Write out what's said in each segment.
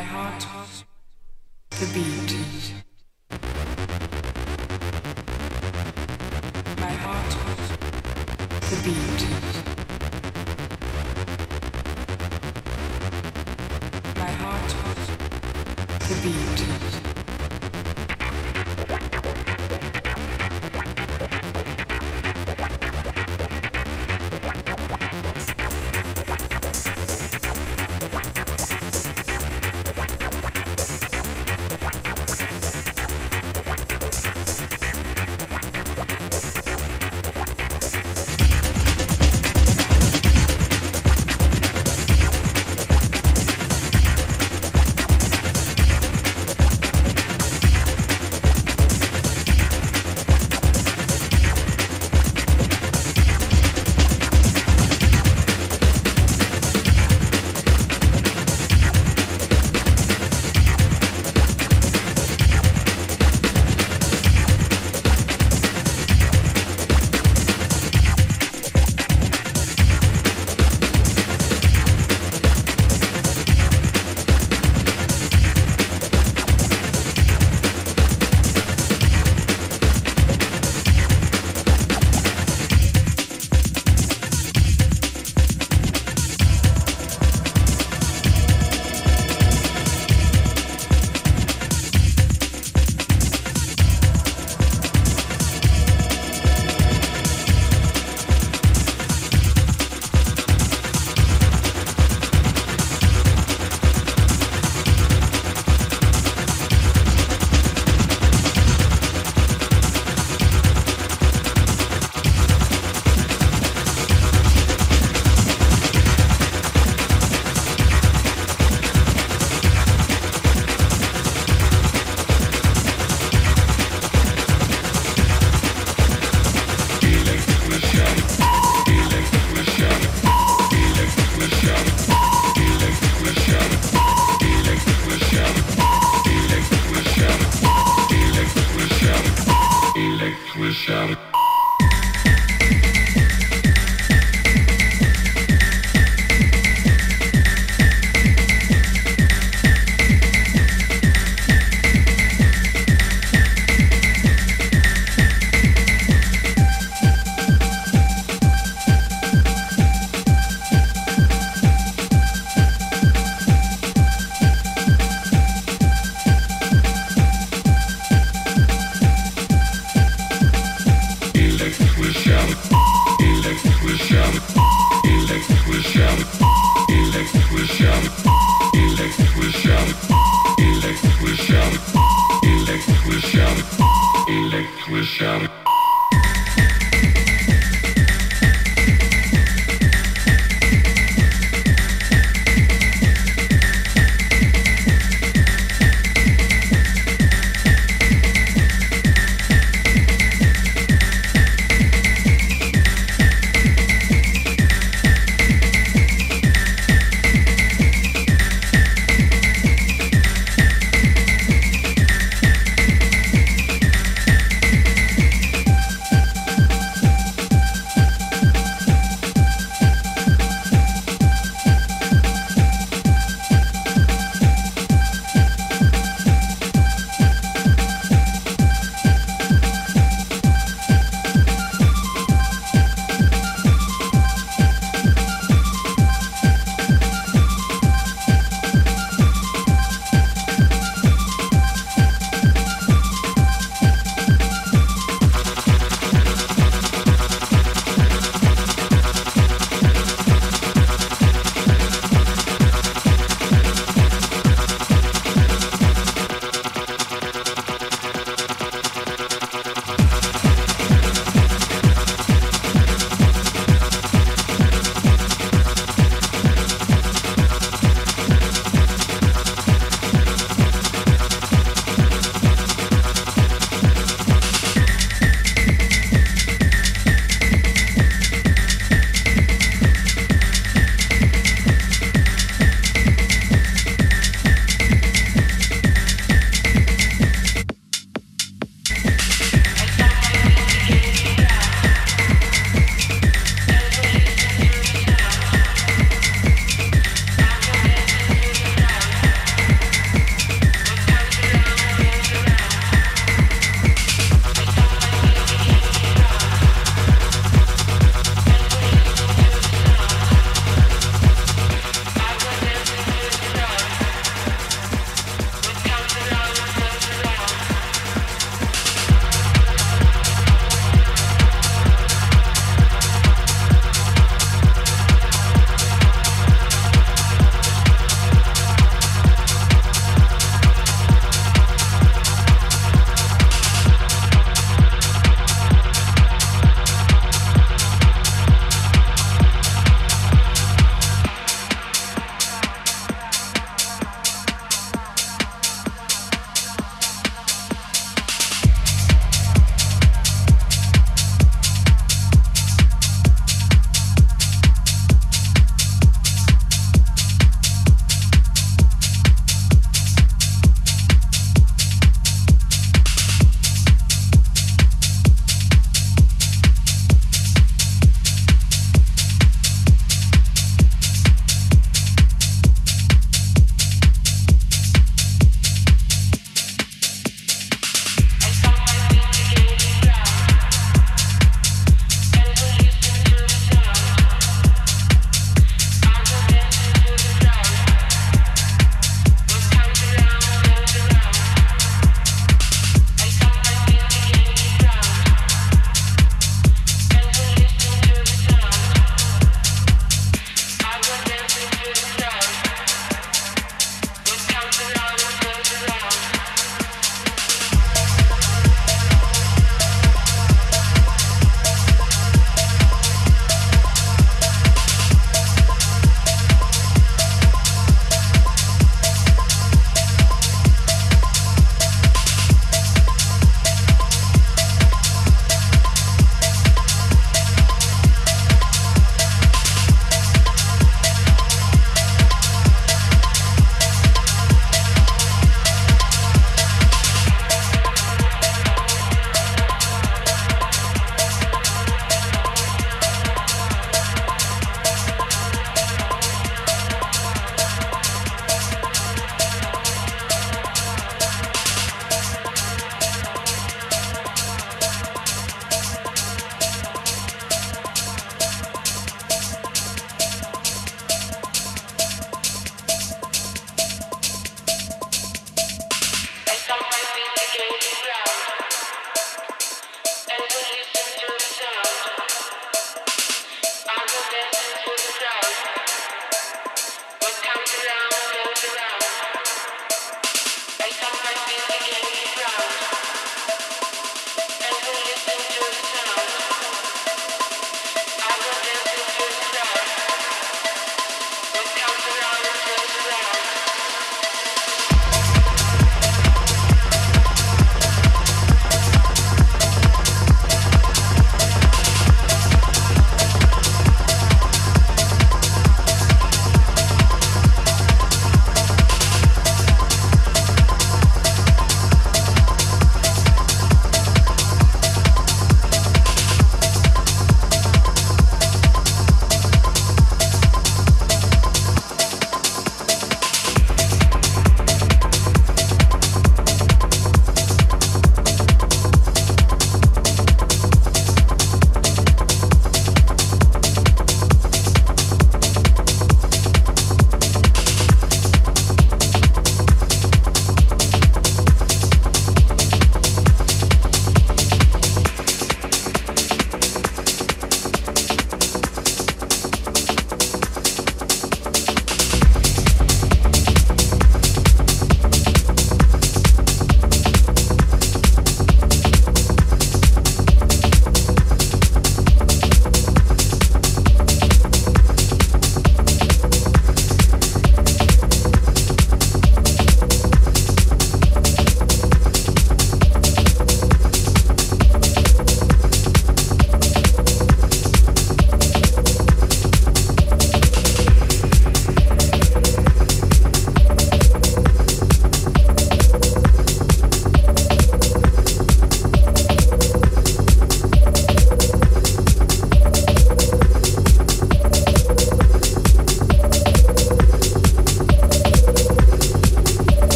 My heart, the beat. My heart, the beat. My heart, the beat.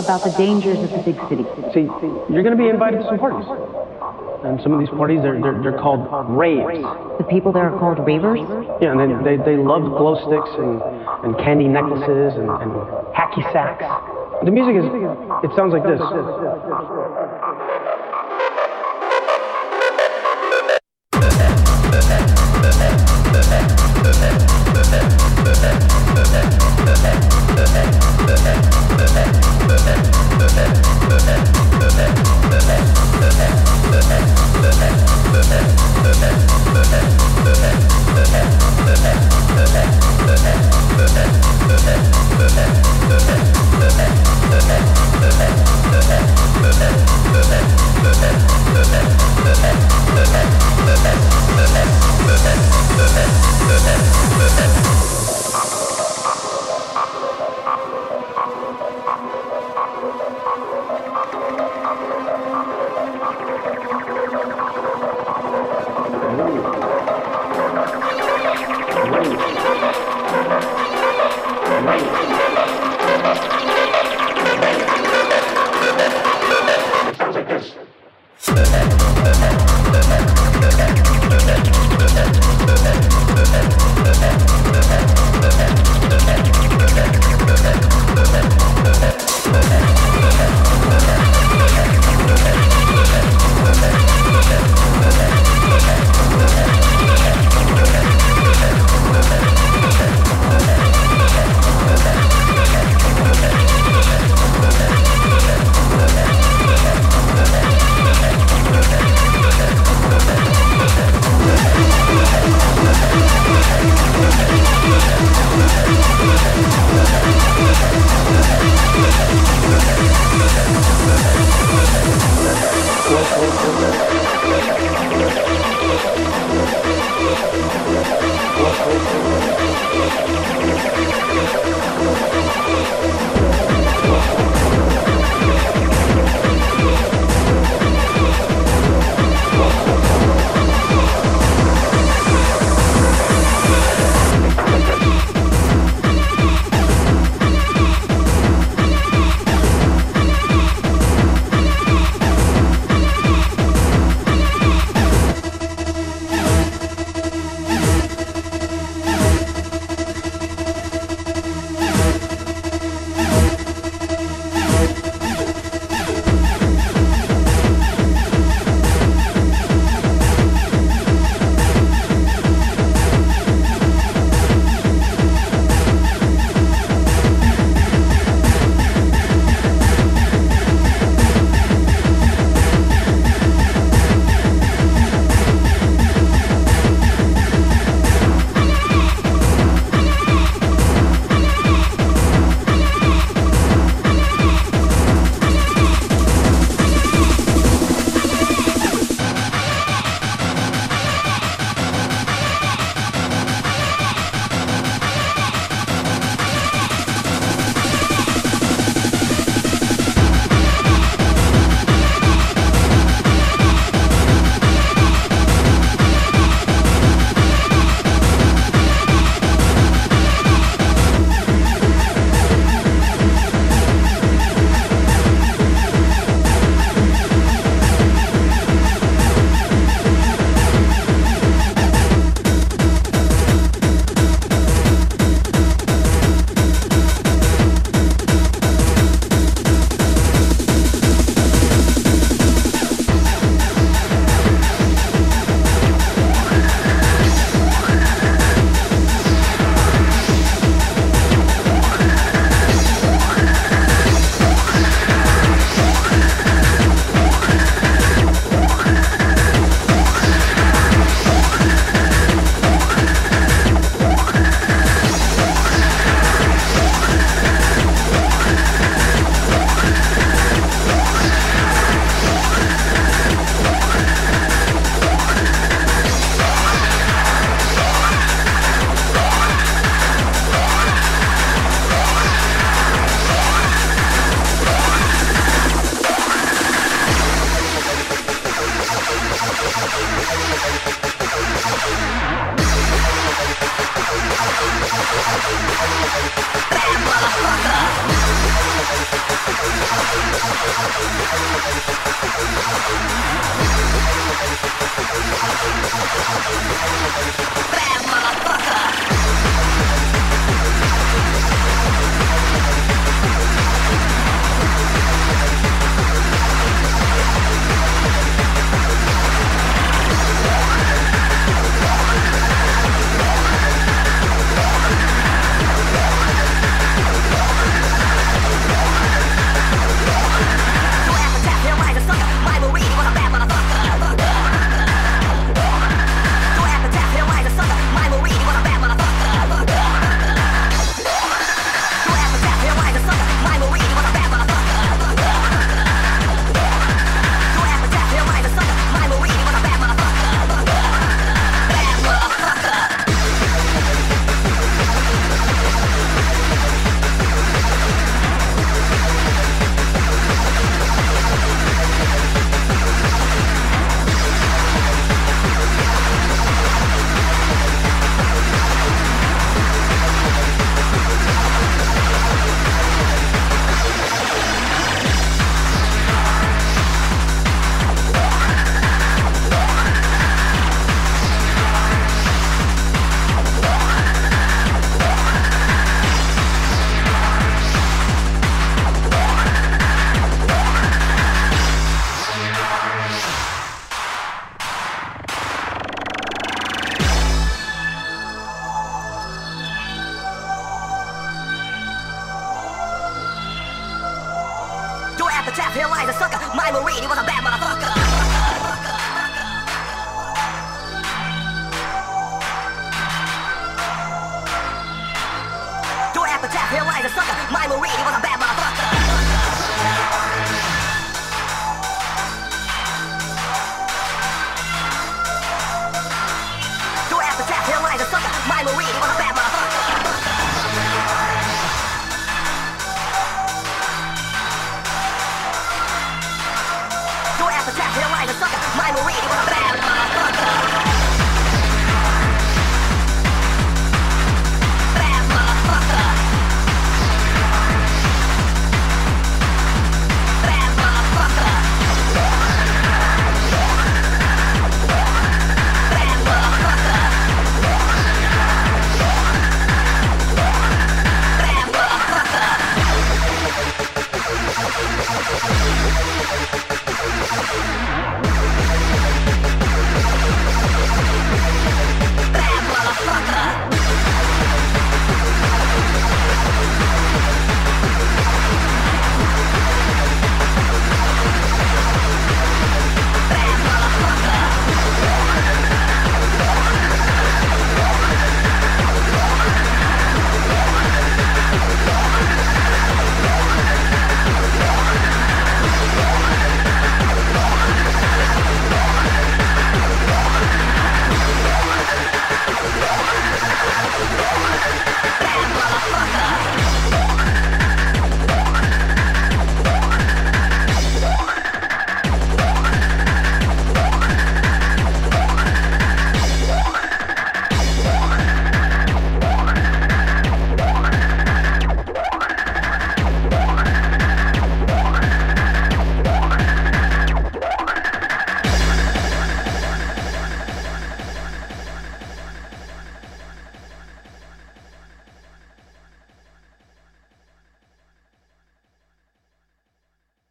About the dangers of the big city. See, you're going to be invited to some parties. And some of these parties, they're, they're, they're called raves. The people there are called ravers? Yeah, and they, they, they love glow sticks and, and candy necklaces and, and hacky sacks. The music is, it sounds like this.